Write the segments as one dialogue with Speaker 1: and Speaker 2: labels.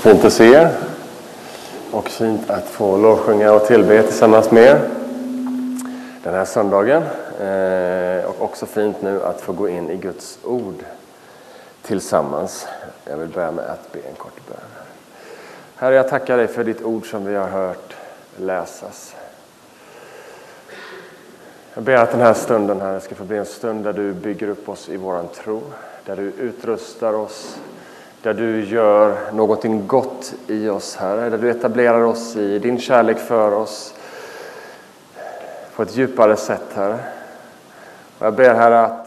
Speaker 1: Fint att se er. Och fint att få lovsjunga och tillbe tillsammans med er den här söndagen. Eh, och också fint nu att få gå in i Guds ord tillsammans. Jag vill börja med att be en kort bön. Herre, jag tackar dig för ditt ord som vi har hört läsas. Jag ber att den här stunden här ska få bli en stund där du bygger upp oss i våran tro, där du utrustar oss där du gör någonting gott i oss, Herre. Där du etablerar oss i din kärlek för oss på ett djupare sätt, Herre. Och jag ber, Herre, att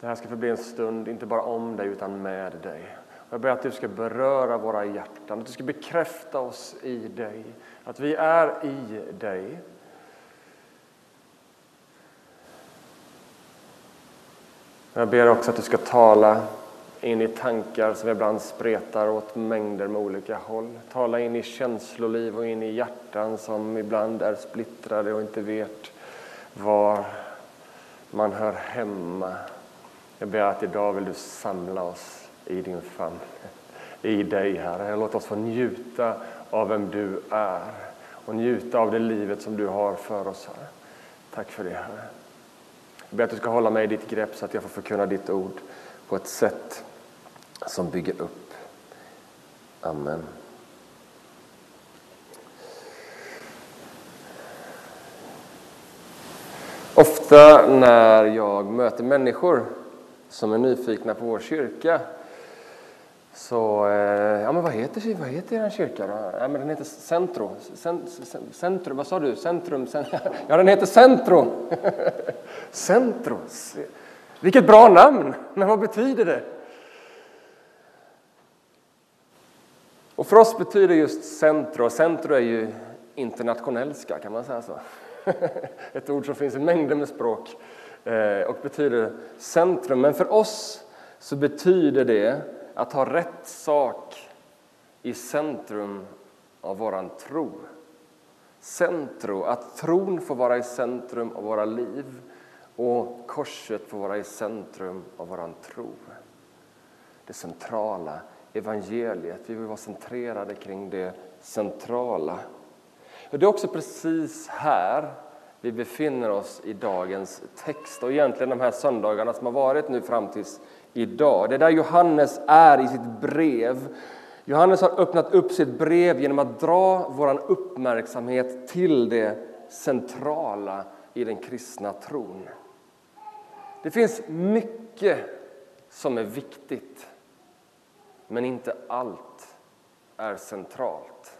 Speaker 1: det här ska förbli en stund, inte bara om dig, utan med dig. Och jag ber att du ska beröra våra hjärtan, att du ska bekräfta oss i dig, att vi är i dig. Jag ber också att du ska tala in i tankar som ibland spretar åt mängder med olika håll. Tala in i känsloliv och in i hjärtan som ibland är splittrade och inte vet var man hör hemma. Jag ber att idag vill du samla oss i din famn, i dig Herre. Låt oss få njuta av vem du är och njuta av det livet som du har för oss Herre. Tack för det Herre. Jag ber att du ska hålla mig i ditt grepp så att jag får förkunna ditt ord på ett sätt som bygger upp. Amen. Ofta när jag möter människor som är nyfikna på vår kyrka så, eh, ja men vad heter, vad heter er kyrka då? Ja, men den heter Centro. Centrum, vad sa du? Centrum? Ja, den heter Centro. Centro. Vilket bra namn! Men vad betyder det? Och för oss betyder just centro, centro är ju internationellska kan man säga så. Ett ord som finns i mängder med språk eh, och betyder centrum. Men för oss så betyder det att ha rätt sak i centrum av våran tro. Centro, att tron får vara i centrum av våra liv och korset får vara i centrum av våran tro. Det centrala evangeliet. Vi vill vara centrerade kring det centrala. Och det är också precis här vi befinner oss i dagens text och egentligen de här söndagarna som har varit nu fram tills idag. Det är där Johannes är i sitt brev. Johannes har öppnat upp sitt brev genom att dra vår uppmärksamhet till det centrala i den kristna tron. Det finns mycket som är viktigt men inte allt är centralt.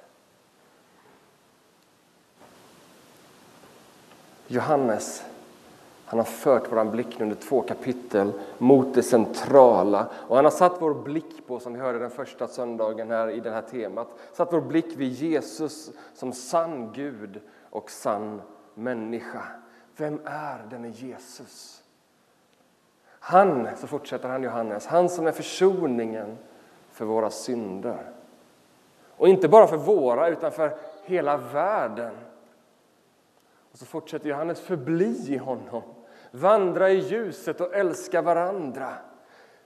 Speaker 1: Johannes han har fört vår blick under två kapitel mot det centrala och han har satt vår blick på, som vi hörde den första söndagen här i det här temat, satt vår blick vid Jesus som sann Gud och sann människa. Vem är denne Jesus? Han, så fortsätter han Johannes, han som är försoningen för våra synder. Och inte bara för våra, utan för hela världen. Och så fortsätter Johannes, förbli i honom, vandra i ljuset och älska varandra.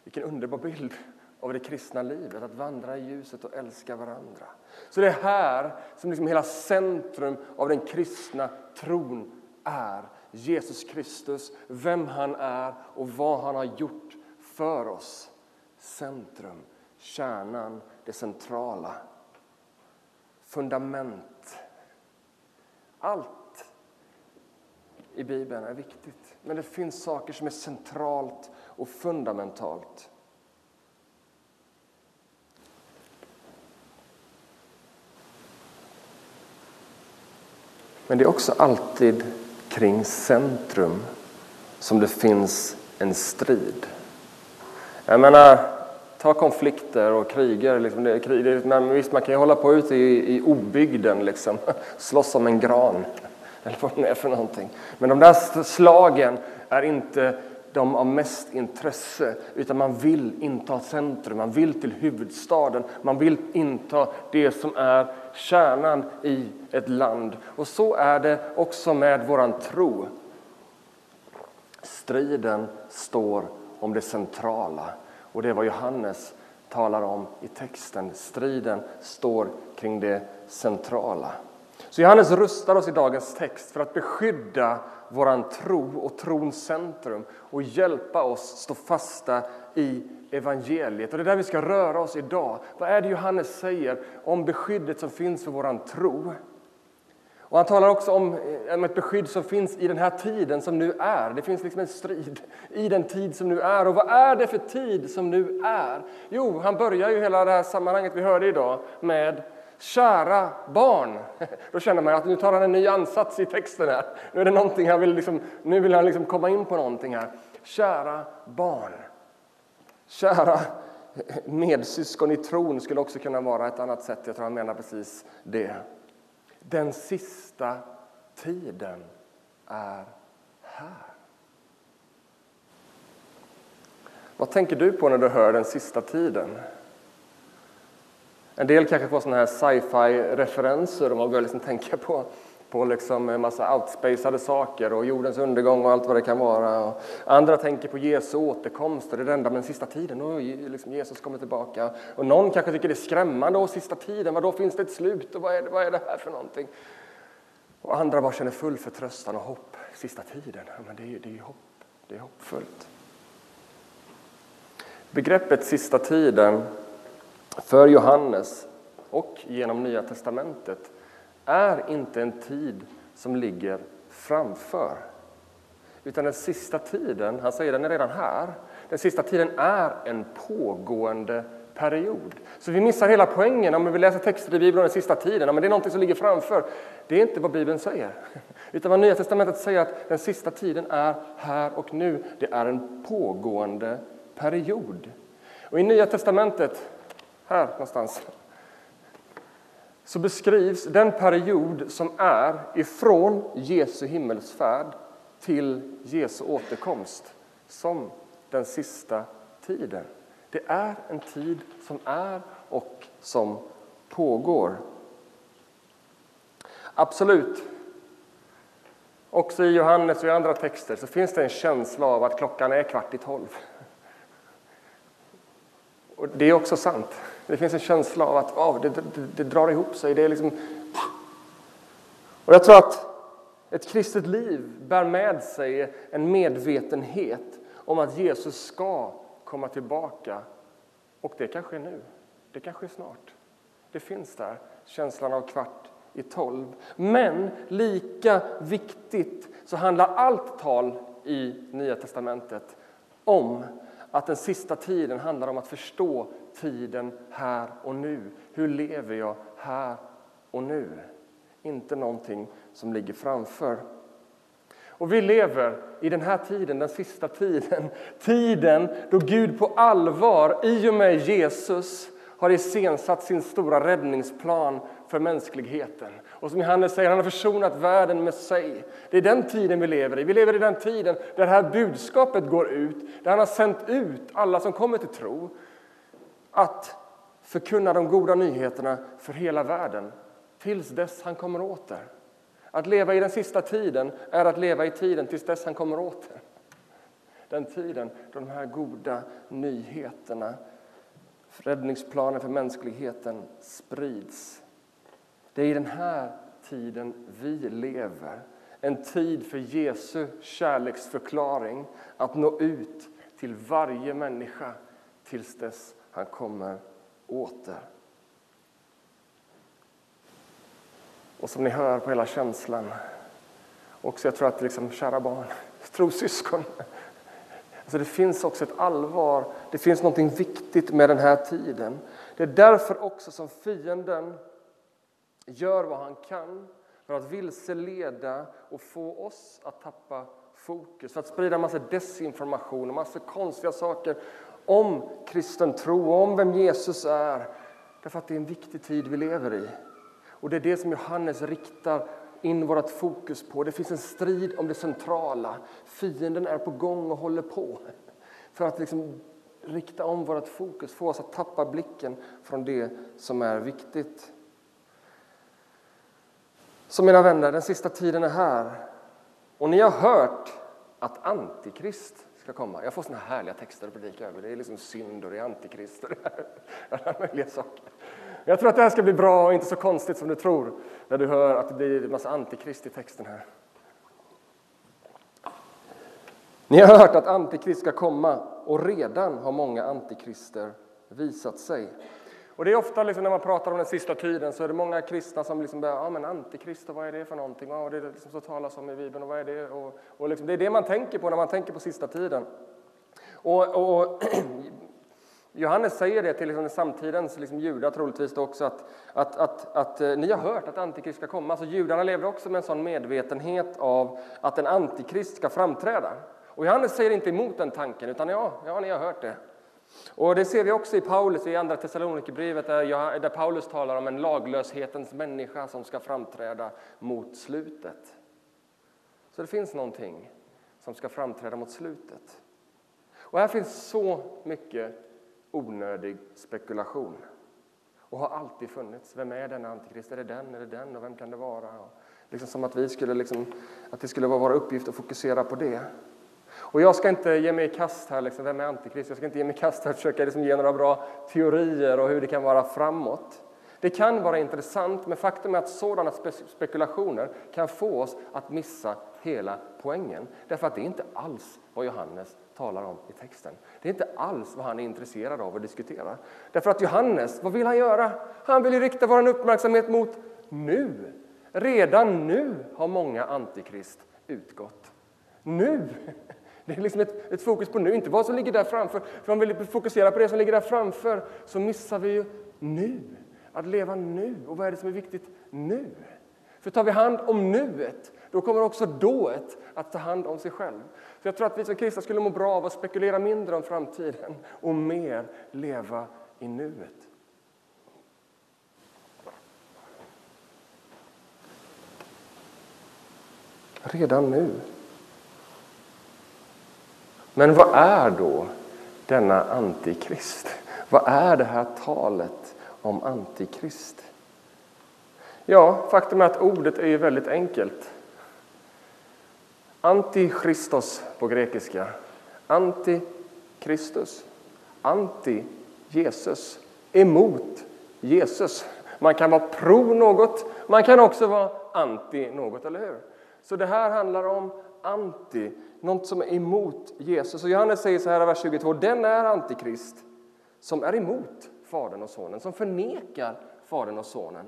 Speaker 1: Vilken underbar bild av det kristna livet, att vandra i ljuset och älska varandra. Så det är här som liksom hela centrum av den kristna tron är. Jesus Kristus, vem han är och vad han har gjort för oss. Centrum kärnan, det centrala. Fundament. Allt i Bibeln är viktigt, men det finns saker som är centralt och fundamentalt. Men det är också alltid kring centrum som det finns en strid. Jag menar, ta konflikter och kriger. Liksom det, krig, men visst, man kan ju hålla på ute i, i obygden, liksom. slåss om en gran eller vad det är för någonting. Men de där slagen är inte de av mest intresse, utan man vill inta centrum, man vill till huvudstaden, man vill inta det som är kärnan i ett land. Och så är det också med våran tro. Striden står om det centrala och det är vad Johannes talar om i texten. Striden står kring det centrala. Så Johannes rustar oss i dagens text för att beskydda vår tro och trons centrum och hjälpa oss stå fasta i evangeliet. Och Det är där vi ska röra oss idag. Vad är det Johannes säger om beskyddet som finns för vår tro? Och han talar också om, eh, om ett beskydd som finns i den här tiden som nu är. Det finns liksom en strid i den tid som nu är. Och vad är det för tid som nu är? Jo, han börjar ju hela det här sammanhanget vi hörde idag med Kära barn. Då känner man att nu tar han en ny ansats i texten här. Nu är det någonting han vill, liksom, nu vill han liksom komma in på någonting här. Kära barn. Kära medsyskon i tron skulle också kunna vara ett annat sätt. Jag tror han menar precis det. Den sista tiden är här. Vad tänker du på när du hör den sista tiden? En del kanske får såna här sci-fi-referenser och man börjar liksom tänka på, på liksom en massa outspacade saker och jordens undergång och allt vad det kan vara. Och andra tänker på Jesu återkomst och det är det enda med den sista tiden. Och liksom Jesus kommer tillbaka. Och någon kanske tycker det är skrämmande. Och sista tiden, vad då finns det ett slut? Och vad är, det, vad är det här för någonting? Och andra bara känner full förtröstan och hopp. Sista tiden, ja, men det är det är hopp. Det är hoppfullt. Begreppet sista tiden för Johannes och genom Nya testamentet är inte en tid som ligger framför. Utan den sista tiden, han säger den är redan här, den sista tiden är en pågående period. Så vi missar hela poängen om vi läser texter i Bibeln om den sista tiden. Men det är någonting som ligger framför. Det är inte vad Bibeln säger. Utan vad Nya Testamentet säger att den sista tiden är här och nu. Det är en pågående period. Och i Nya Testamentet här någonstans, så beskrivs den period som är ifrån Jesu himmelsfärd till Jesu återkomst som den sista tiden. Det är en tid som är och som pågår. Absolut. Också i Johannes och i andra texter så finns det en känsla av att klockan är kvart i tolv. Och det är också sant. Det finns en känsla av att oh, det, det, det drar ihop sig. Det är liksom... Och jag tror att ett kristet liv bär med sig en medvetenhet om att Jesus ska komma tillbaka. Och det kan ske nu. Det kan ske snart. Det finns där, känslan av kvart i tolv. Men lika viktigt så handlar allt tal i Nya testamentet om att den sista tiden handlar om att förstå tiden här och nu. Hur lever jag här och nu? Inte någonting som ligger framför. Och vi lever i den här tiden, den sista tiden, tiden då Gud på allvar, i och med Jesus, har iscensatt sin stora räddningsplan för mänskligheten. Och som Johannes säger, han har försonat världen med sig. Det är den tiden vi lever i. Vi lever i den tiden där det här budskapet går ut, där han har sänt ut alla som kommer till tro att förkunna de goda nyheterna för hela världen tills dess han kommer åter. Att leva i den sista tiden är att leva i tiden tills dess han kommer åter. Den tiden då de här goda nyheterna, räddningsplanen för mänskligheten sprids. Det är i den här tiden vi lever. En tid för Jesu kärleksförklaring att nå ut till varje människa tills dess han kommer åter. Och som ni hör på hela känslan, också jag tror att liksom, kära barn, trossyskon, alltså det finns också ett allvar, det finns något viktigt med den här tiden. Det är därför också som fienden gör vad han kan för att vilseleda och få oss att tappa fokus, för att sprida massa desinformation och massa konstiga saker om kristen tro och om vem Jesus är. Därför att det är en viktig tid vi lever i. Och det är det som Johannes riktar in vårt fokus på. Det finns en strid om det centrala. Fienden är på gång och håller på för att liksom rikta om vårt fokus, få oss att tappa blicken från det som är viktigt. Så mina vänner, den sista tiden är här. Och ni har hört att Antikrist ska komma. Jag får såna härliga texter att predika över. Det är liksom synd och det är antikrist och alla möjliga saker. Jag tror att det här ska bli bra och inte så konstigt som du tror när du hör att det blir en massa antikrist i texten här. Ni har hört att antikrist ska komma och redan har många antikrister visat sig. Och det är ofta liksom när man pratar om den sista tiden så är det många kristna som liksom börjar, ja men antikrist, vad är det för någonting? Och det är liksom så talas om i Bibeln och vad är det? Och, och liksom, det är det man tänker på när man tänker på sista tiden. Och, och Johannes säger det till liksom samtidens liksom judar troligtvis också att, att, att, att, eh, ni har hört att antikrist ska komma. Alltså judarna levde också med en sån medvetenhet av att en antikrist ska framträda. Och Johannes säger inte emot den tanken utan ja, ja ni har hört det. Och det ser vi också i Paulus i Andra Thessalonikerbrevet där, Paulus talar om en laglöshetens människa som ska framträda mot slutet. Så det finns någonting som ska framträda mot slutet. Och här finns så mycket onödig spekulation. Och har alltid funnits. Vem är den antikrist? Är det den? Är det den? Och vem kan det vara? Liksom som att, vi skulle liksom, att det skulle vara vår uppgift att fokusera på det. Och jag ska inte ge mig i kast här, liksom, vem är antikrist? Jag ska inte ge mig i kast här och försöka liksom, ge några bra teorier och hur det kan vara framåt. Det kan vara intressant, men faktum är att sådana spe spekulationer kan få oss att missa hela poängen. Därför att det är inte alls vad Johannes talar om i texten. Det är inte alls vad han är intresserad av att diskutera. Därför att Johannes, vad vill han göra? Han vill rikta vår uppmärksamhet mot nu. Redan nu har många antikrist utgått. Nu! Det är liksom ett, ett, fokus på nu, inte vad som ligger där framför. För om vi fokuserar på det som ligger där framför så missar vi ju nu. Att leva nu. Och vad är det som är viktigt nu? För tar vi hand om nuet, då kommer också dået att ta hand om sig själv. Så jag tror att vi som kristna skulle må bra av att spekulera mindre om framtiden och mer leva i nuet. Redan nu. Men vad är då denna antikrist? Vad är det här talet om antikrist? Ja, faktum är att ordet är väldigt enkelt. Antichristos på grekiska. Antikristus. Anti-Jesus. Emot Jesus. Man kan vara pro något, man kan också vara anti något, eller hur? Så det här handlar om anti, något som är emot Jesus. Och Johannes säger så här i vers 22, den är antikrist som är emot Fadern och Sonen, som förnekar Fadern och Sonen.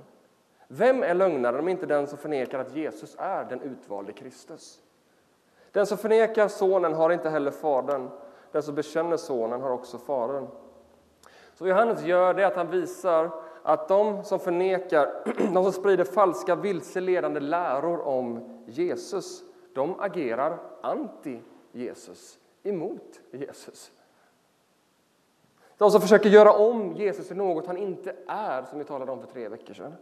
Speaker 1: Vem är lögnaren om inte den som förnekar att Jesus är den utvalde Kristus? Den som förnekar Sonen har inte heller Fadern. Den som bekänner Sonen har också Fadern. Så Johannes gör det att han visar att de som förnekar, de som sprider falska vilseledande läror om Jesus, de agerar anti-Jesus, emot Jesus. De som försöker göra om Jesus till något han inte är, som vi talade om för tre veckor sedan.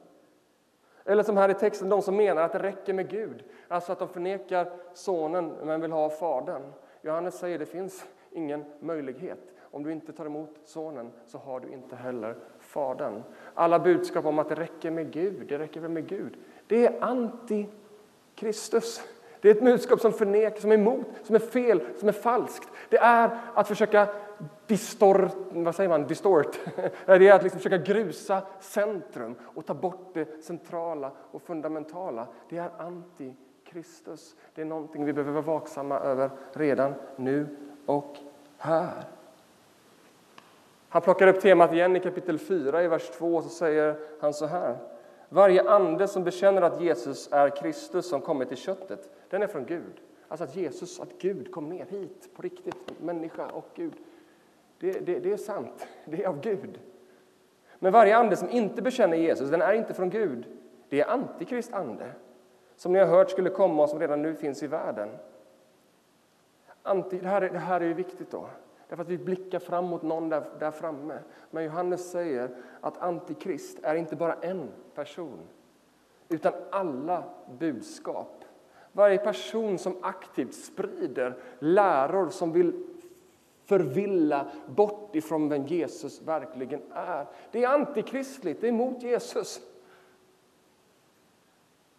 Speaker 1: Eller som här i texten, de som menar att det räcker med Gud, alltså att de förnekar sonen men vill ha fadern. Johannes säger att det finns ingen möjlighet. Om du inte tar emot sonen så har du inte heller fadern. Alla budskap om att det räcker med Gud, det räcker väl med Gud, det är anti-Kristus. Det är ett budskap som förnekar, som är emot, som är fel, som är falskt. Det är att försöka distort, vad säger man, distort. Det är att liksom försöka grusa centrum och ta bort det centrala och fundamentala. Det är anti-Kristus. Det är någonting vi behöver vara vaksamma över redan nu och här. Han plockar upp temat igen i kapitel 4, i vers 2, så säger han så här. Varje ande som bekänner att Jesus är Kristus som kommit i köttet, den är från Gud. Alltså att Jesus, att Gud kom ner hit på riktigt, människa och Gud. Det, det, det är sant, det är av Gud. Men varje ande som inte bekänner Jesus, den är inte från Gud. Det är antikrist ande, som ni har hört skulle komma och som redan nu finns i världen. Anti, det, här, det här är viktigt då. Därför att vi blickar fram mot någon där, där framme. Men Johannes säger att antikrist är inte bara en person, utan alla budskap. Varje person som aktivt sprider läror som vill förvilla bort ifrån vem Jesus verkligen är. Det är antikristligt, det är emot Jesus.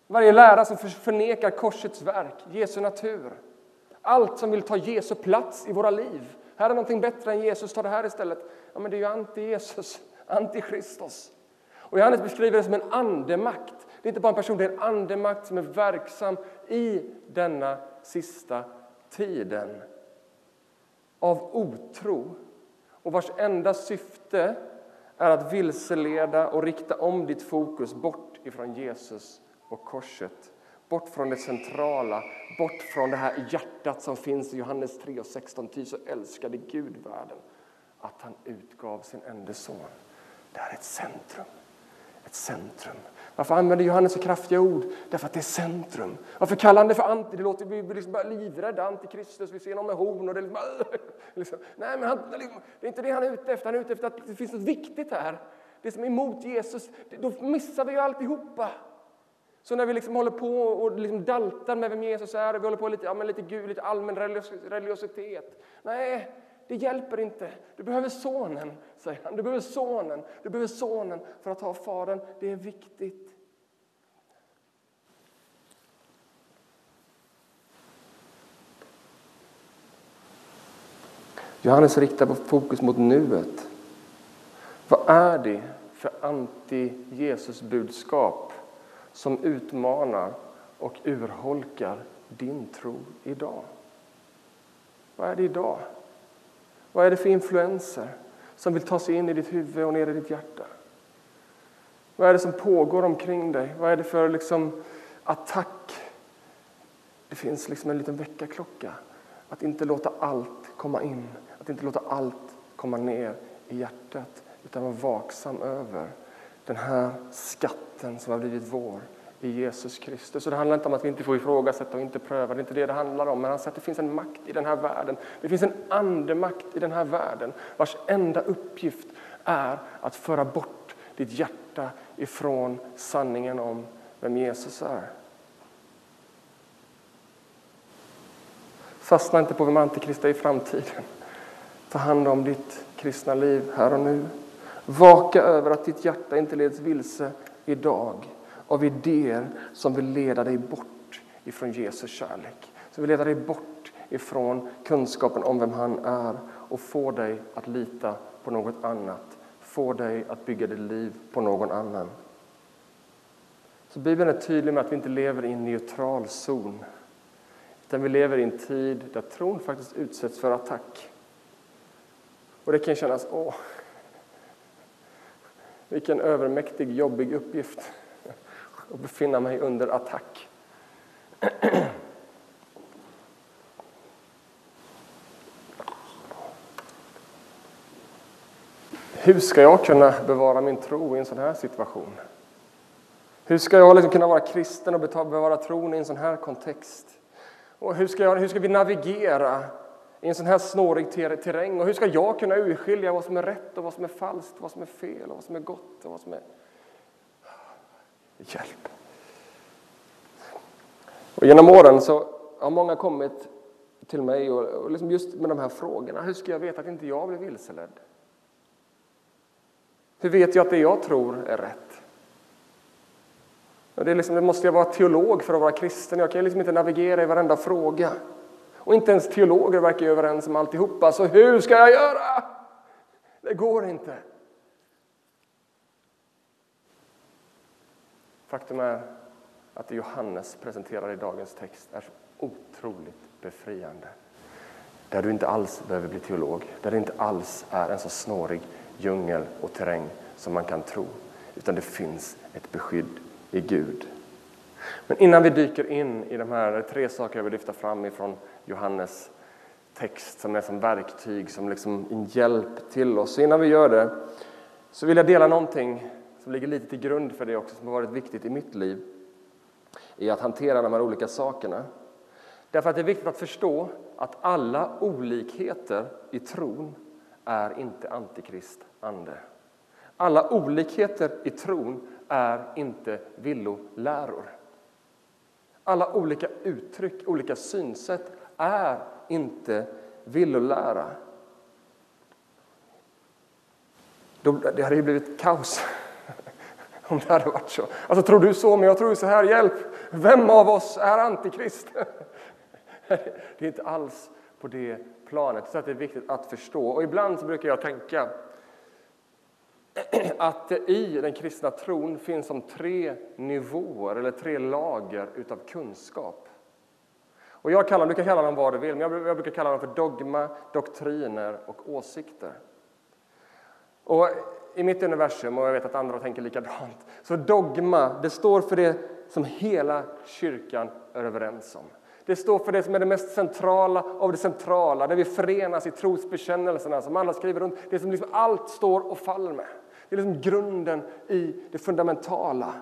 Speaker 1: Varje lära som förnekar korsets verk, Jesu natur. Allt som vill ta Jesu plats i våra liv. Här är någonting bättre än Jesus, ta det här istället. Ja, men det är ju anti-Jesus, anti-Kristus. Och Johannes beskriver det som en andemakt. Det är inte bara en person, det är en andemakt som är verksam i denna sista tiden av otro och vars enda syfte är att vilseleda och rikta om ditt fokus bort ifrån Jesus och korset. Bort från det centrala, bort från det här hjärtat som finns i Johannes 3 och 16. Ty så älskade Gud världen att han utgav sin enda son. Det här är ett centrum. Ett centrum. Varför använder Johannes så kraftiga ord? Därför att det är centrum. Varför kallar han det för anti? Det låter, vi blir liksom bara livrädda, antikristus, vi ser någon med horn och det är liksom, liksom. Nej, men han, liksom- det är inte det han är ute efter. Han är ute efter att det finns något viktigt här. Det som är emot Jesus, då missar vi ju alltihopa. Så när vi liksom håller på och liksom daltar med vem Jesus är, och vi håller på lite, ja, men lite, gud, lite allmän religiositet. Nej, det hjälper inte. Du behöver sonen, säger han. Du behöver sonen. Du behöver sonen för att ha fadern. Det är viktigt. Johannes riktar på fokus mot nuet. Vad är det för anti-Jesus-budskap som utmanar och urholkar din tro idag? Vad är det idag? Vad är det för influenser som vill ta sig in i ditt huvud och ner i ditt hjärta? Vad är det som pågår omkring dig? Vad är det för liksom attack? Det finns liksom en liten väckarklocka. Att inte låta allt komma in, att inte låta allt komma ner i hjärtat utan vara vaksam över den här skatten som har blivit vår i Jesus Kristus. Och det handlar inte om att vi inte får ifrågasätta och inte pröva, det är inte det det handlar om. Men han säger att det finns en makt i den här världen. Det finns en andemakt i den här världen vars enda uppgift är att föra bort ditt hjärta ifrån sanningen om vem Jesus är. Fastna inte på vem Antikrist är i framtiden. Ta hand om ditt kristna liv här och nu. Vaka över att ditt hjärta inte leds vilse idag av idéer som vill leda dig bort ifrån Jesus kärlek. Som vill leda dig bort ifrån kunskapen om vem han är och få dig att lita på något annat. Få dig att bygga ditt liv på någon annan. Så Bibeln är tydlig med att vi inte lever i en neutral zon. Utan vi lever i en tid där tron faktiskt utsätts för attack. Och det kan kännas, åh, vilken övermäktig, jobbig uppgift att befinna mig under attack. Hur ska jag kunna bevara min tro i en sån här situation? Hur ska jag liksom kunna vara kristen och bevara tron i en sån här kontext? Och hur ska, jag, hur ska vi navigera i en sån här snårig terräng? Och hur ska jag kunna urskilja vad som är rätt och vad som är falskt, vad som är fel och vad som är gott och vad som är hjälp. Och genom åren så har många kommit till mig och, och liksom just med de här frågorna. Hur ska jag veta att inte jag blir vilseledd? Hur vet jag att det jag tror är rätt? Och det, är liksom, det måste jag vara teolog för att vara kristen. Jag kan liksom inte navigera i varenda fråga. Och inte ens teologer verkar överens om alltihopa. Så hur ska jag göra? Det går inte. Faktum är att det Johannes presenterar i dagens text är så otroligt befriande. Där du inte alls behöver bli teolog, där det inte alls är en så snårig djungel och terräng som man kan tro, utan det finns ett beskydd i Gud. Men innan vi dyker in i de här tre saker jag vill lyfta fram ifrån Johannes text som är som verktyg, som liksom en hjälp till oss. Så innan vi gör det så vill jag dela någonting som ligger lite till grund för det också, som har varit viktigt i mitt liv, i att hantera de här olika sakerna. Därför att det är viktigt att förstå att alla olikheter i tron är inte antikrist ande. Alla olikheter i tron är inte villoläror. Alla olika uttryck, olika synsätt är inte villolära. Det hade ju blivit kaos om det hade varit så. Alltså, tror du så, men jag tror så här. Hjälp! Vem av oss är antikrist? Det är inte alls på det planet. Så att det är viktigt att förstå. Och ibland så brukar jag tänka att det i den kristna tron finns som tre nivåer eller tre lager utav kunskap. Och jag kallar, du kan kalla dem vad du vill, men jag brukar kalla dem för dogma, doktriner och åsikter. Och i mitt universum, och jag vet att andra tänker likadant, så dogma, det står för det som hela kyrkan är överens om. Det står för det som är det mest centrala av det centrala, där vi förenas i trosbekännelserna som alla skriver runt. Det som liksom allt står och faller med. Det är liksom grunden i det fundamentala.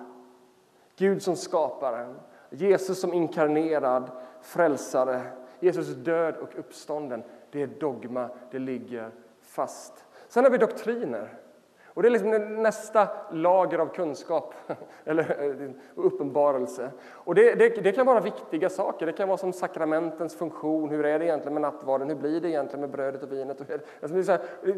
Speaker 1: Gud som skaparen, Jesus som inkarnerad frälsare, Jesus död och uppstånden. Det är dogma, det ligger fast. Sen har vi doktriner. Och Det är liksom nästa lager av kunskap eller eh, uppenbarelse. Och det, det, det, kan vara viktiga saker. Det kan vara som sakramentens funktion. Hur är det egentligen med nattvarden? Hur blir det egentligen med brödet och vinet? Alltså det är här, eh,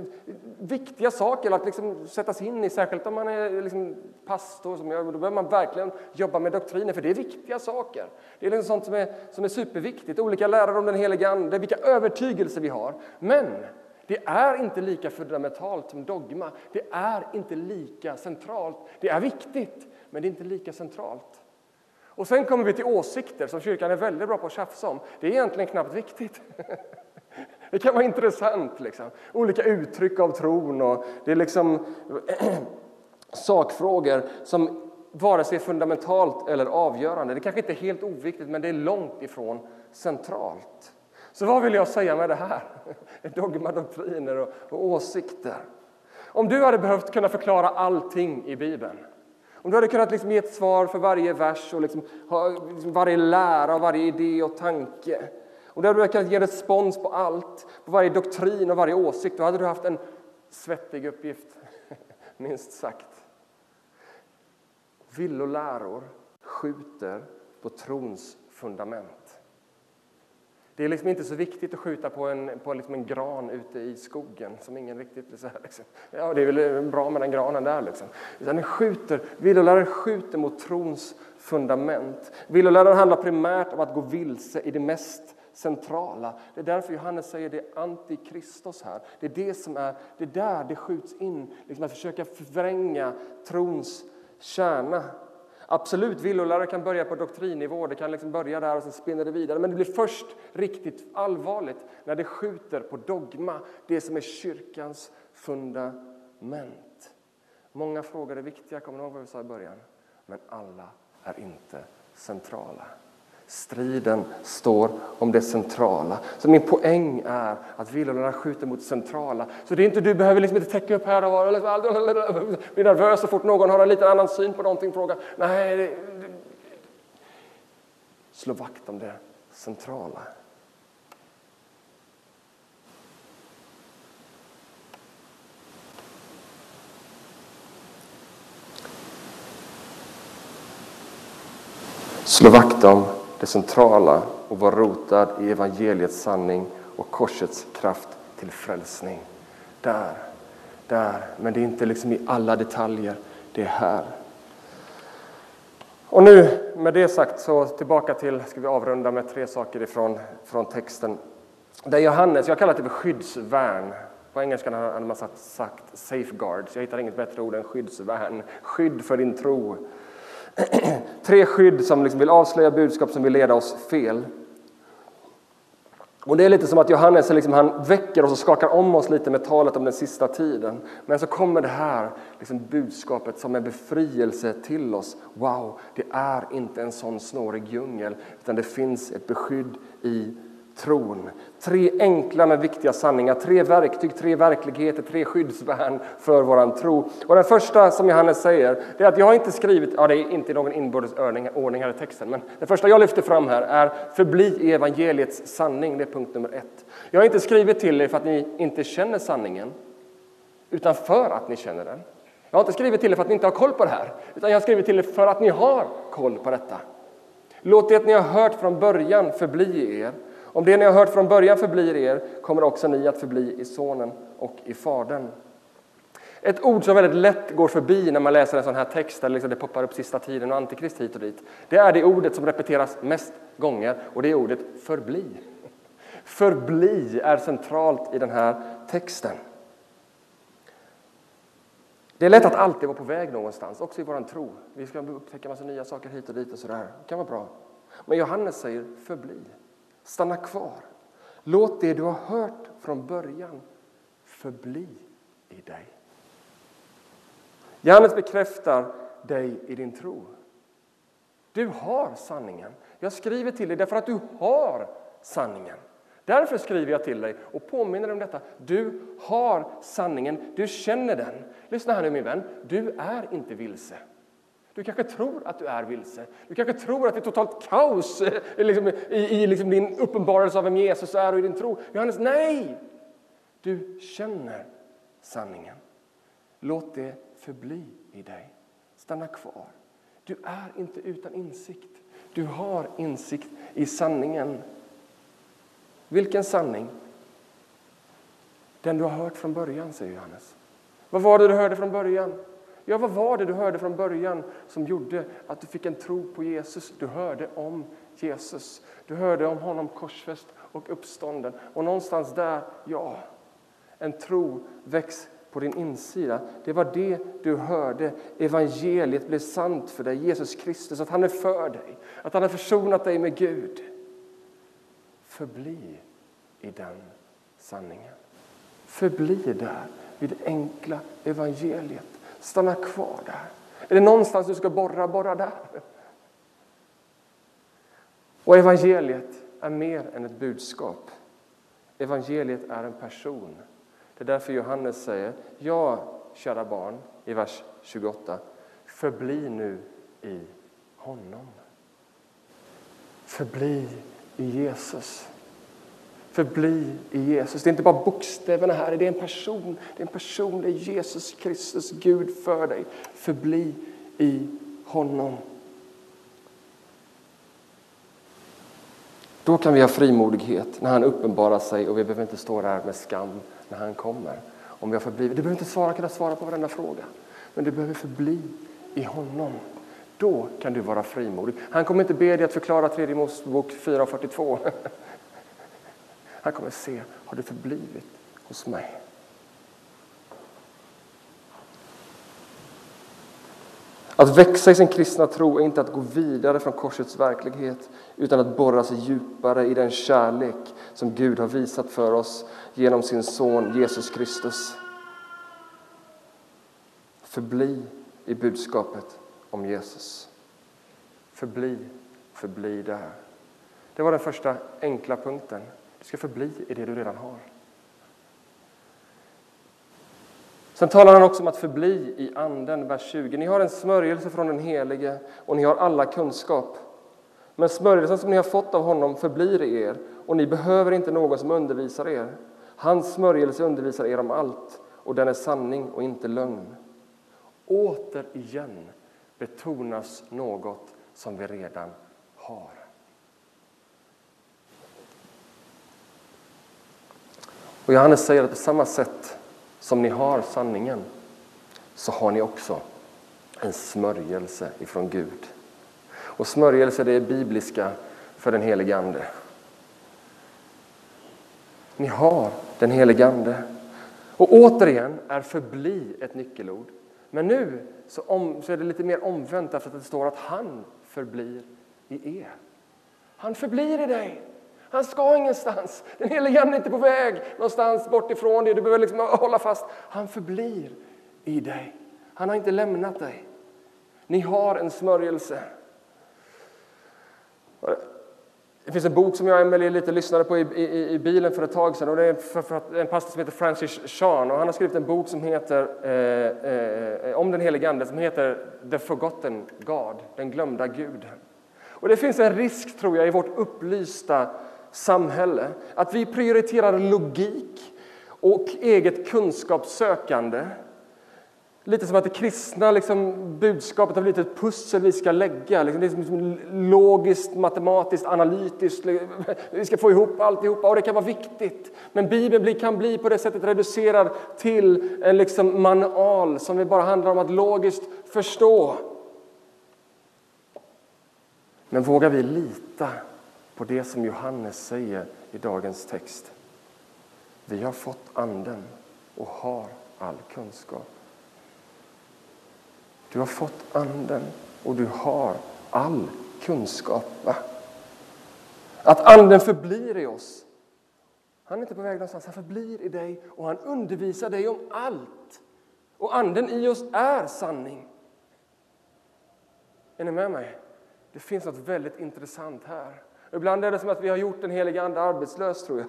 Speaker 1: viktiga saker att liksom sättas in i, särskilt om man är eh, liksom pastor. Som jag, då behöver man verkligen jobba med doktriner, för det är viktiga saker. Det är liksom sånt som är, som är superviktigt. Olika lärare om den heliga Ande, vilka övertygelser vi har. Men det är inte lika fundamentalt som dogma. Det är inte lika centralt. Det är viktigt, men det är inte lika centralt. Och Sen kommer vi till åsikter, som kyrkan är väldigt bra på att tjafsa om. Det är egentligen knappt viktigt. Det kan vara intressant. Liksom. Olika uttryck av tron. och Det är liksom sakfrågor som vare sig är fundamentalt eller avgörande. Det kanske inte är helt oviktigt, men det är långt ifrån centralt. Så vad vill jag säga med det här? Dogma, doktriner och, och åsikter. Om du hade behövt kunna förklara allting i Bibeln, om du hade kunnat liksom ge ett svar för varje vers och liksom ha, liksom varje lära, varje idé och tanke, om du hade kunnat ge respons på allt, på varje doktrin och varje åsikt, då hade du haft en svettig uppgift, minst sagt. Villoläror skjuter på trons fundament. Det är liksom inte så viktigt att skjuta på en, på liksom en gran ute i skogen som ingen riktigt... Så här, liksom. Ja, det är väl eh, bra med den granen där. Liksom. Utan den skjuter, villolärare skjuter mot trons fundament. Villoläraren handlar primärt om att gå vilse i det mest centrala. Det är därför Johannes säger det är antikristos här. Det är det som är, det är där det skjuts in, liksom att försöka förvränga trons kärna. Absolut, villolärare kan börja på doktrinnivå, det kan liksom börja där och sen spinner det vidare. Men det blir först riktigt allvarligt när det skjuter på dogma, det som är kyrkans fundament. Många frågor är viktiga, kommer ni ihåg vad vi sa i början? Men alla är inte centrala. Striden står om det centrala. Så min poäng är att villorna skjuter mot det centrala. Så det är inte, du behöver liksom inte täcka upp här och var, liksom bli nervös så fort någon har en lite annan syn på någonting. Fråga. Nej, det, det, slå vakt om det centrala. Slå vakt om det centrala och vara rotad i evangeliets sanning och korsets kraft till frälsning. Där, där, men det är inte liksom i alla detaljer, det är här. Och nu med det sagt så tillbaka till, ska vi avrunda med tre saker ifrån från texten. Där Johannes, jag kallar det för skyddsvärn. På engelska hade man sagt, sagt safeguards. Jag hittar inget bättre ord än skyddsvärn. Skydd för din tro. Tre skydd som liksom vill avslöja budskap som vill leda oss fel. Och Det är lite som att Johannes liksom, han väcker oss och skakar om oss lite med talet om den sista tiden. Men så kommer det här liksom, budskapet som en befrielse till oss. Wow, det är inte en sån snårig djungel, utan det finns ett beskydd i tron. Tre enkla men viktiga sanningar, tre verktyg, tre verkligheter, tre skyddsvärn för vår tro. Och den första som Johannes säger, det är att jag har inte skrivit, ja det är inte någon inbördes ordning här i texten, men det första jag lyfter fram här är förbli i evangeliets sanning, det är punkt nummer ett. Jag har inte skrivit till er för att ni inte känner sanningen, utan för att ni känner den. Jag har inte skrivit till er för att ni inte har koll på det här, utan jag har skrivit till er för att ni har koll på detta. Låt det ni har hört från början förbli i er om det ni har hört från början förblir er kommer också ni att förbli i Sonen och i Fadern. Ett ord som väldigt lätt går förbi när man läser en sån här text där liksom det poppar upp sista tiden och antikrist hit och dit. Det är det ordet som repeteras mest gånger och det är ordet förbli. Förbli är centralt i den här texten. Det är lätt att alltid vara på väg någonstans, också i vår tro. Vi ska upptäcka massa nya saker hit och dit och sådär. Det kan vara bra. Men Johannes säger förbli, stanna kvar. Låt det du har hört från början förbli i dig. Johannes bekräftar dig i din tro. Du har sanningen. Jag skriver till dig därför att du har sanningen. Därför skriver jag till dig och påminner dig om detta. Du har sanningen, du känner den. Lyssna här nu min vän, du är inte vilse. Du kanske tror att du är vilse. Du kanske tror att det är totalt kaos eh, liksom, i, i liksom din uppenbarelse av vem Jesus är och i din tro. Johannes, nej! Du känner sanningen. Låt det förbli i dig. Stanna kvar. Du är inte utan insikt. Du har insikt i sanningen. Vilken sanning? Den du har hört från början, säger Johannes. Vad var det du hörde från början? Ja, vad var det du hörde från början som gjorde att du fick en tro på Jesus? Du hörde om Jesus. Du hörde om honom korsfäst och uppstånden. Och någonstans där, ja, en tro väcks på din insida. Det var det du hörde. Evangeliet blev sant för dig, Jesus Kristus, att han är för dig, att han har försonat dig med Gud. Förbli i den sanningen. Förbli där, vid det enkla evangeliet. Stanna kvar där. Är det någonstans du ska borra, borra där. Och evangeliet är mer än ett budskap. Evangeliet är en person. Det är därför Johannes säger, ja, kära barn, i vers 28, förbli nu i honom. Förbli i Jesus. Förbli i Jesus. Det är inte bara bokstäverna här, det är en person. Det är en person, det är Jesus Kristus, Gud för dig. Förbli i honom. Då kan vi ha frimodighet när han uppenbarar sig och vi behöver inte stå där med skam när han kommer. Om vi har förblivit. Du behöver inte svara, kunna svara på varenda fråga, men du behöver förbli i honom. Då kan du vara frimodig. Han kommer inte be dig att förklara tredje Mosebok 4.42. Han kommer se, har du förblivit hos mig? Att växa i sin kristna tro är inte att gå vidare från korsets verklighet utan att borra sig djupare i den kärlek som Gud har visat för oss genom sin son Jesus Kristus. Förbli i budskapet om Jesus. Förbli, förbli där. Det var den första enkla punkten. Du ska förbli i det du redan har. Sen talar han också om att förbli i Anden, vers 20. Ni har en smörjelse från den Helige och ni har alla kunskap. Men smörjelsen som ni har fått av honom förblir i er och ni behöver inte någon som undervisar er. Hans smörjelse undervisar er om allt och den är sanning och inte lögn. Återigen betonas något som vi redan har. Och Johannes säger att på samma sätt som ni har sanningen så har ni också en smörjelse ifrån Gud. Och smörjelse det är bibliska för den helige Ande. Ni har den helige Ande. Och återigen är förbli ett nyckelord. Men nu så, om, så är det lite mer omvänt därför att det står att han förblir i er. Han förblir i dig. Han ska ingenstans. Den helige Ande är inte på väg någonstans bort ifrån dig. Du behöver liksom hålla fast. Han förblir i dig. Han har inte lämnat dig. Ni har en smörjelse. Det finns en bok som jag och Emelie lite lyssnade på i, i, i, bilen för ett tag sedan. Och det är för, för en pastor som heter Francis Chan. Och han har skrivit en bok som heter, eh, eh, om den helige Ande som heter The Forgotten God, den glömda Guden. Och det finns en risk, tror jag, i vårt upplysta samhälle. Att vi prioriterar logik och eget kunskapssökande Lite som att det kristna liksom, budskapet har blivit ett pussel vi ska lägga. Liksom, liksom logiskt, matematiskt, analytiskt. Liksom, vi ska få ihop alltihopa och det kan vara viktigt. Men Bibeln kan bli på det sättet reducerad till en liksom manual som det bara handlar om att logiskt förstå. Men vågar vi lita på det som Johannes säger i dagens text? Vi har fått Anden och har all kunskap. Du har fått Anden och du har all kunskap. Va? Att Anden förblir i oss. Han är inte på väg någonstans, han förblir i dig och han undervisar dig om allt. Och Anden i oss är sanning. Är ni med mig? Det finns något väldigt intressant här. Ibland är det som att vi har gjort den heliga Ande arbetslös, tror jag.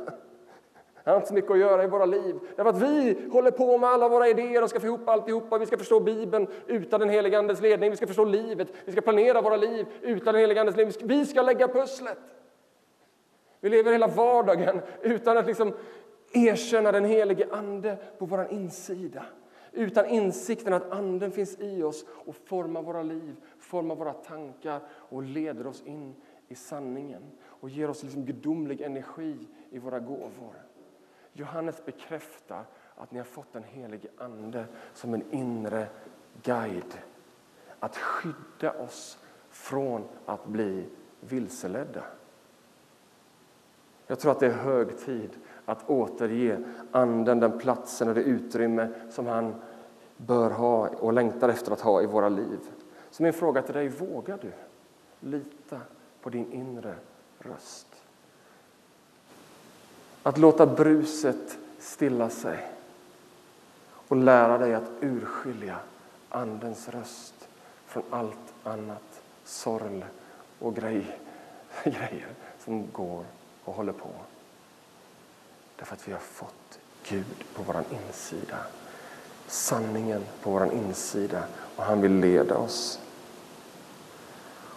Speaker 1: Han har inte så mycket att göra i våra liv. Därför att vi håller på med alla våra idéer och ska få ihop alltihopa. Vi ska förstå Bibeln utan den helige Andes ledning. Vi ska förstå livet. Vi ska planera våra liv utan den helige Andes ledning. Vi ska lägga pusslet. Vi lever hela vardagen utan att liksom erkänna den helige Ande på vår insida. Utan insikten att Anden finns i oss och formar våra liv, formar våra tankar och leder oss in i sanningen och ger oss liksom gudomlig energi i våra gåvor. Johannes bekräftar att ni har fått den helige Ande som en inre guide. Att skydda oss från att bli vilseledda. Jag tror att det är hög tid att återge Anden den platsen och det utrymme som han bör ha och längtar efter att ha i våra liv. Så min fråga till dig, vågar du lita på din inre röst? Att låta bruset stilla sig och lära dig att urskilja Andens röst från allt annat sorl och grej, grejer som går och håller på. Därför att vi har fått Gud på vår insida. Sanningen på vår insida och han vill leda oss.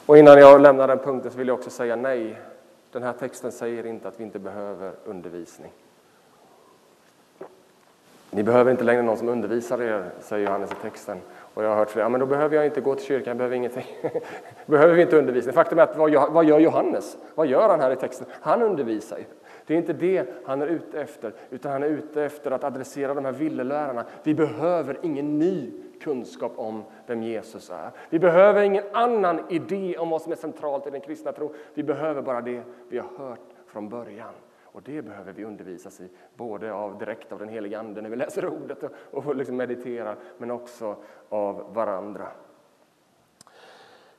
Speaker 1: Och innan jag lämnar den punkten så vill jag också säga nej den här texten säger inte att vi inte behöver undervisning. Ni behöver inte längre någon som undervisar er, säger Johannes i texten. Och jag har hört flera, men då behöver jag inte gå till kyrkan, jag behöver ingenting. behöver vi inte undervisning? Faktum är att vad gör Johannes? Vad gör han här i texten? Han undervisar ju. Det är inte det han är ute efter, utan han är ute efter att adressera de här villelärarna. Vi behöver ingen ny kunskap om vem Jesus är. Vi behöver ingen annan idé om vad som är centralt i den kristna tron. Vi behöver bara det vi har hört från början. Och det behöver vi undervisas i, både av, direkt av den heliga Ande när vi läser ordet och, och liksom mediterar, men också av varandra.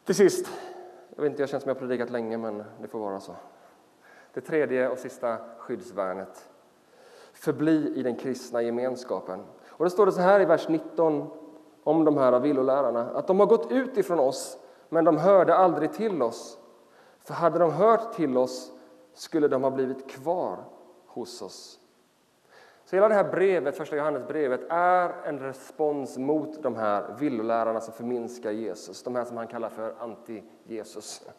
Speaker 1: Till sist, jag vet inte, jag känns som jag har predikat länge, men det får vara så. Det tredje och sista skyddsvärnet. Förbli i den kristna gemenskapen. Och då står det så här i vers 19 om de här villolärarna, att de har gått ut ifrån oss, men de hörde aldrig till oss. För hade de hört till oss skulle de ha blivit kvar hos oss. Så hela det här brevet, första Johannesbrevet, är en respons mot de här villolärarna som förminskar Jesus, de här som han kallar för anti-Jesus.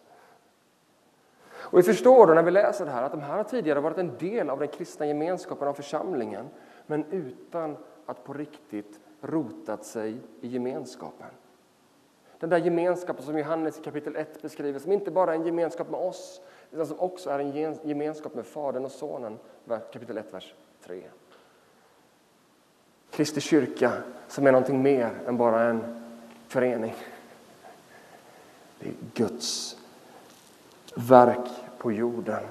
Speaker 1: Och vi förstår då när vi läser det här att de här har tidigare varit en del av den kristna gemenskapen av församlingen, men utan att på riktigt rotat sig i gemenskapen. Den där gemenskapen som Johannes i kapitel 1 beskriver som inte bara är en gemenskap med oss utan som också är en gemenskap med Fadern och Sonen, kapitel 1, vers 3. Kristi kyrka som är någonting mer än bara en förening. Det är Guds verk på jorden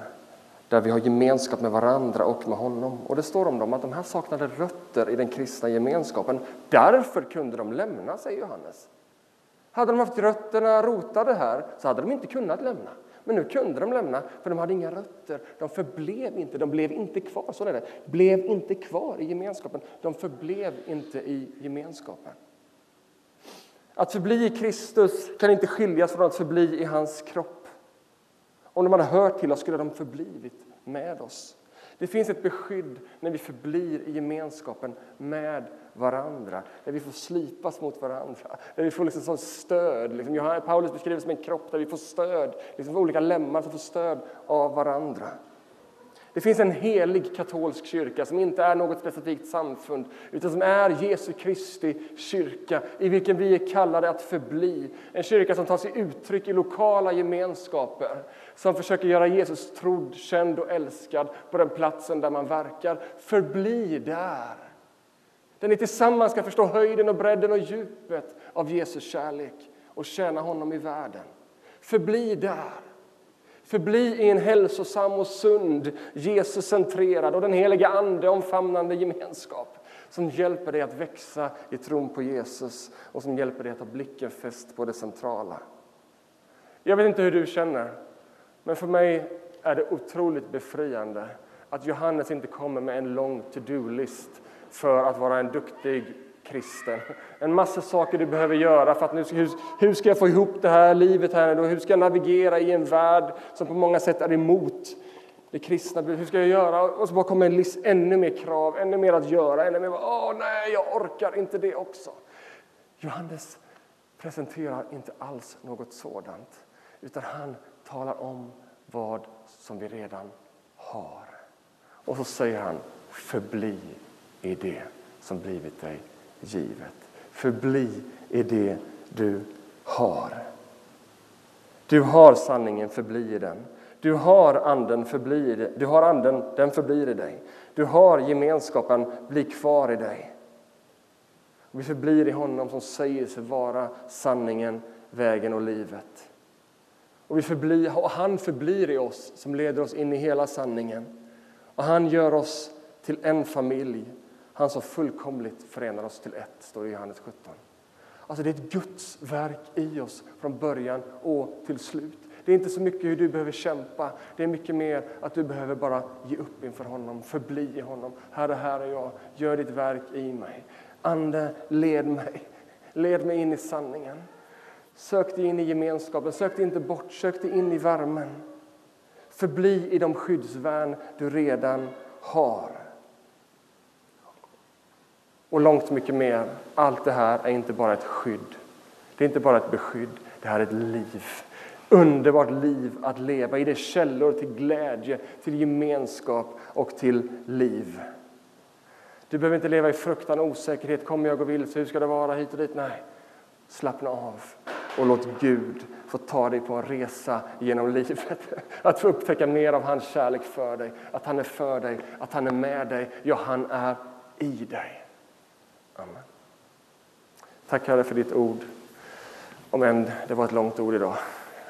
Speaker 1: där vi har gemenskap med varandra och med honom. Och det står om dem att de här saknade rötter i den kristna gemenskapen. Därför kunde de lämna, säger Johannes. Hade de haft rötterna rotade här så hade de inte kunnat lämna. Men nu kunde de lämna, för de hade inga rötter. De förblev inte, de blev inte kvar. Så är det. Blev inte kvar i gemenskapen. De förblev inte i gemenskapen. Att förbli i Kristus kan inte skiljas från att förbli i hans kropp. Om de hade hört till oss skulle de förblivit med oss. Det finns ett beskydd när vi förblir i gemenskapen med varandra, när vi får slipas mot varandra, när vi får liksom stöd. Liksom, Paulus beskriver det som en kropp där vi får stöd, liksom olika lemmar som får stöd av varandra. Det finns en helig katolsk kyrka som inte är något specifikt samfund utan som är Jesu Kristi kyrka i vilken vi är kallade att förbli. En kyrka som tar sig uttryck i lokala gemenskaper som försöker göra Jesus trodd, känd och älskad på den platsen där man verkar. Förbli där! Där ni tillsammans ska förstå höjden och bredden och djupet av Jesus kärlek och tjäna honom i världen. Förbli där! Förbli i en hälsosam och sund, Jesuscentrerad och den heliga Ande omfamnande gemenskap som hjälper dig att växa i tron på Jesus och som hjälper dig att ha blicken fäst på det centrala. Jag vet inte hur du känner, men för mig är det otroligt befriande att Johannes inte kommer med en lång to-do-list för att vara en duktig kristen. En massa saker du behöver göra för att nu, hur, hur ska jag få ihop det här livet här nu? Hur ska jag navigera i en värld som på många sätt är emot det kristna? Hur ska jag göra? Och så bara kommer en list, ännu mer krav, ännu mer att göra, ännu mer, åh nej, jag orkar inte det också. Johannes presenterar inte alls något sådant, utan han talar om vad som vi redan har. Och så säger han, förbli i det som blivit dig givet. Förbli i det du har. Du har sanningen, förbli i den. Du har anden, förbli Du har anden, den förblir i dig. Du har gemenskapen, bli kvar i dig. Vi förblir i honom som säger sig vara sanningen, vägen och livet. Och, vi förblir, och han förblir i oss som leder oss in i hela sanningen. Och han gör oss till en familj han som fullkomligt förenar oss till ett, står det i Johannes 17. Alltså det är ett Guds verk i oss från början och till slut. Det är inte så mycket hur du behöver kämpa, det är mycket mer att du behöver bara ge upp inför honom, förbli i honom. Herre, här är jag, gör ditt verk i mig. Ande, led mig, led mig in i sanningen. Sök dig in i gemenskapen, sök dig inte bort, sök dig in i värmen. Förbli i de skyddsvärn du redan har. Och långt mycket mer. Allt det här är inte bara ett skydd. Det är inte bara ett beskydd, det här är ett liv. Underbart liv att leva i. Det är källor till glädje, till gemenskap och till liv. Du behöver inte leva i fruktan och osäkerhet. Kommer jag gå vilse? Hur ska det vara hit och dit? Nej, slappna av och låt Gud få ta dig på en resa genom livet. Att få upptäcka mer av hans kärlek för dig, att han är för dig, att han är med dig. Ja, han är i dig. Amen. Tack Herre för ditt ord. Om än det var ett långt ord idag.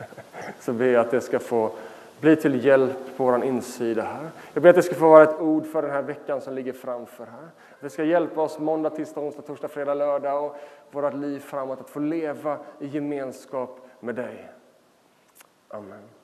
Speaker 1: Så ber jag att det ska få bli till hjälp på vår insida här. Jag ber att det ska få vara ett ord för den här veckan som ligger framför här. Det ska hjälpa oss måndag, tisdag, onsdag, torsdag, fredag, lördag och vårt liv framåt att få leva i gemenskap med dig. Amen.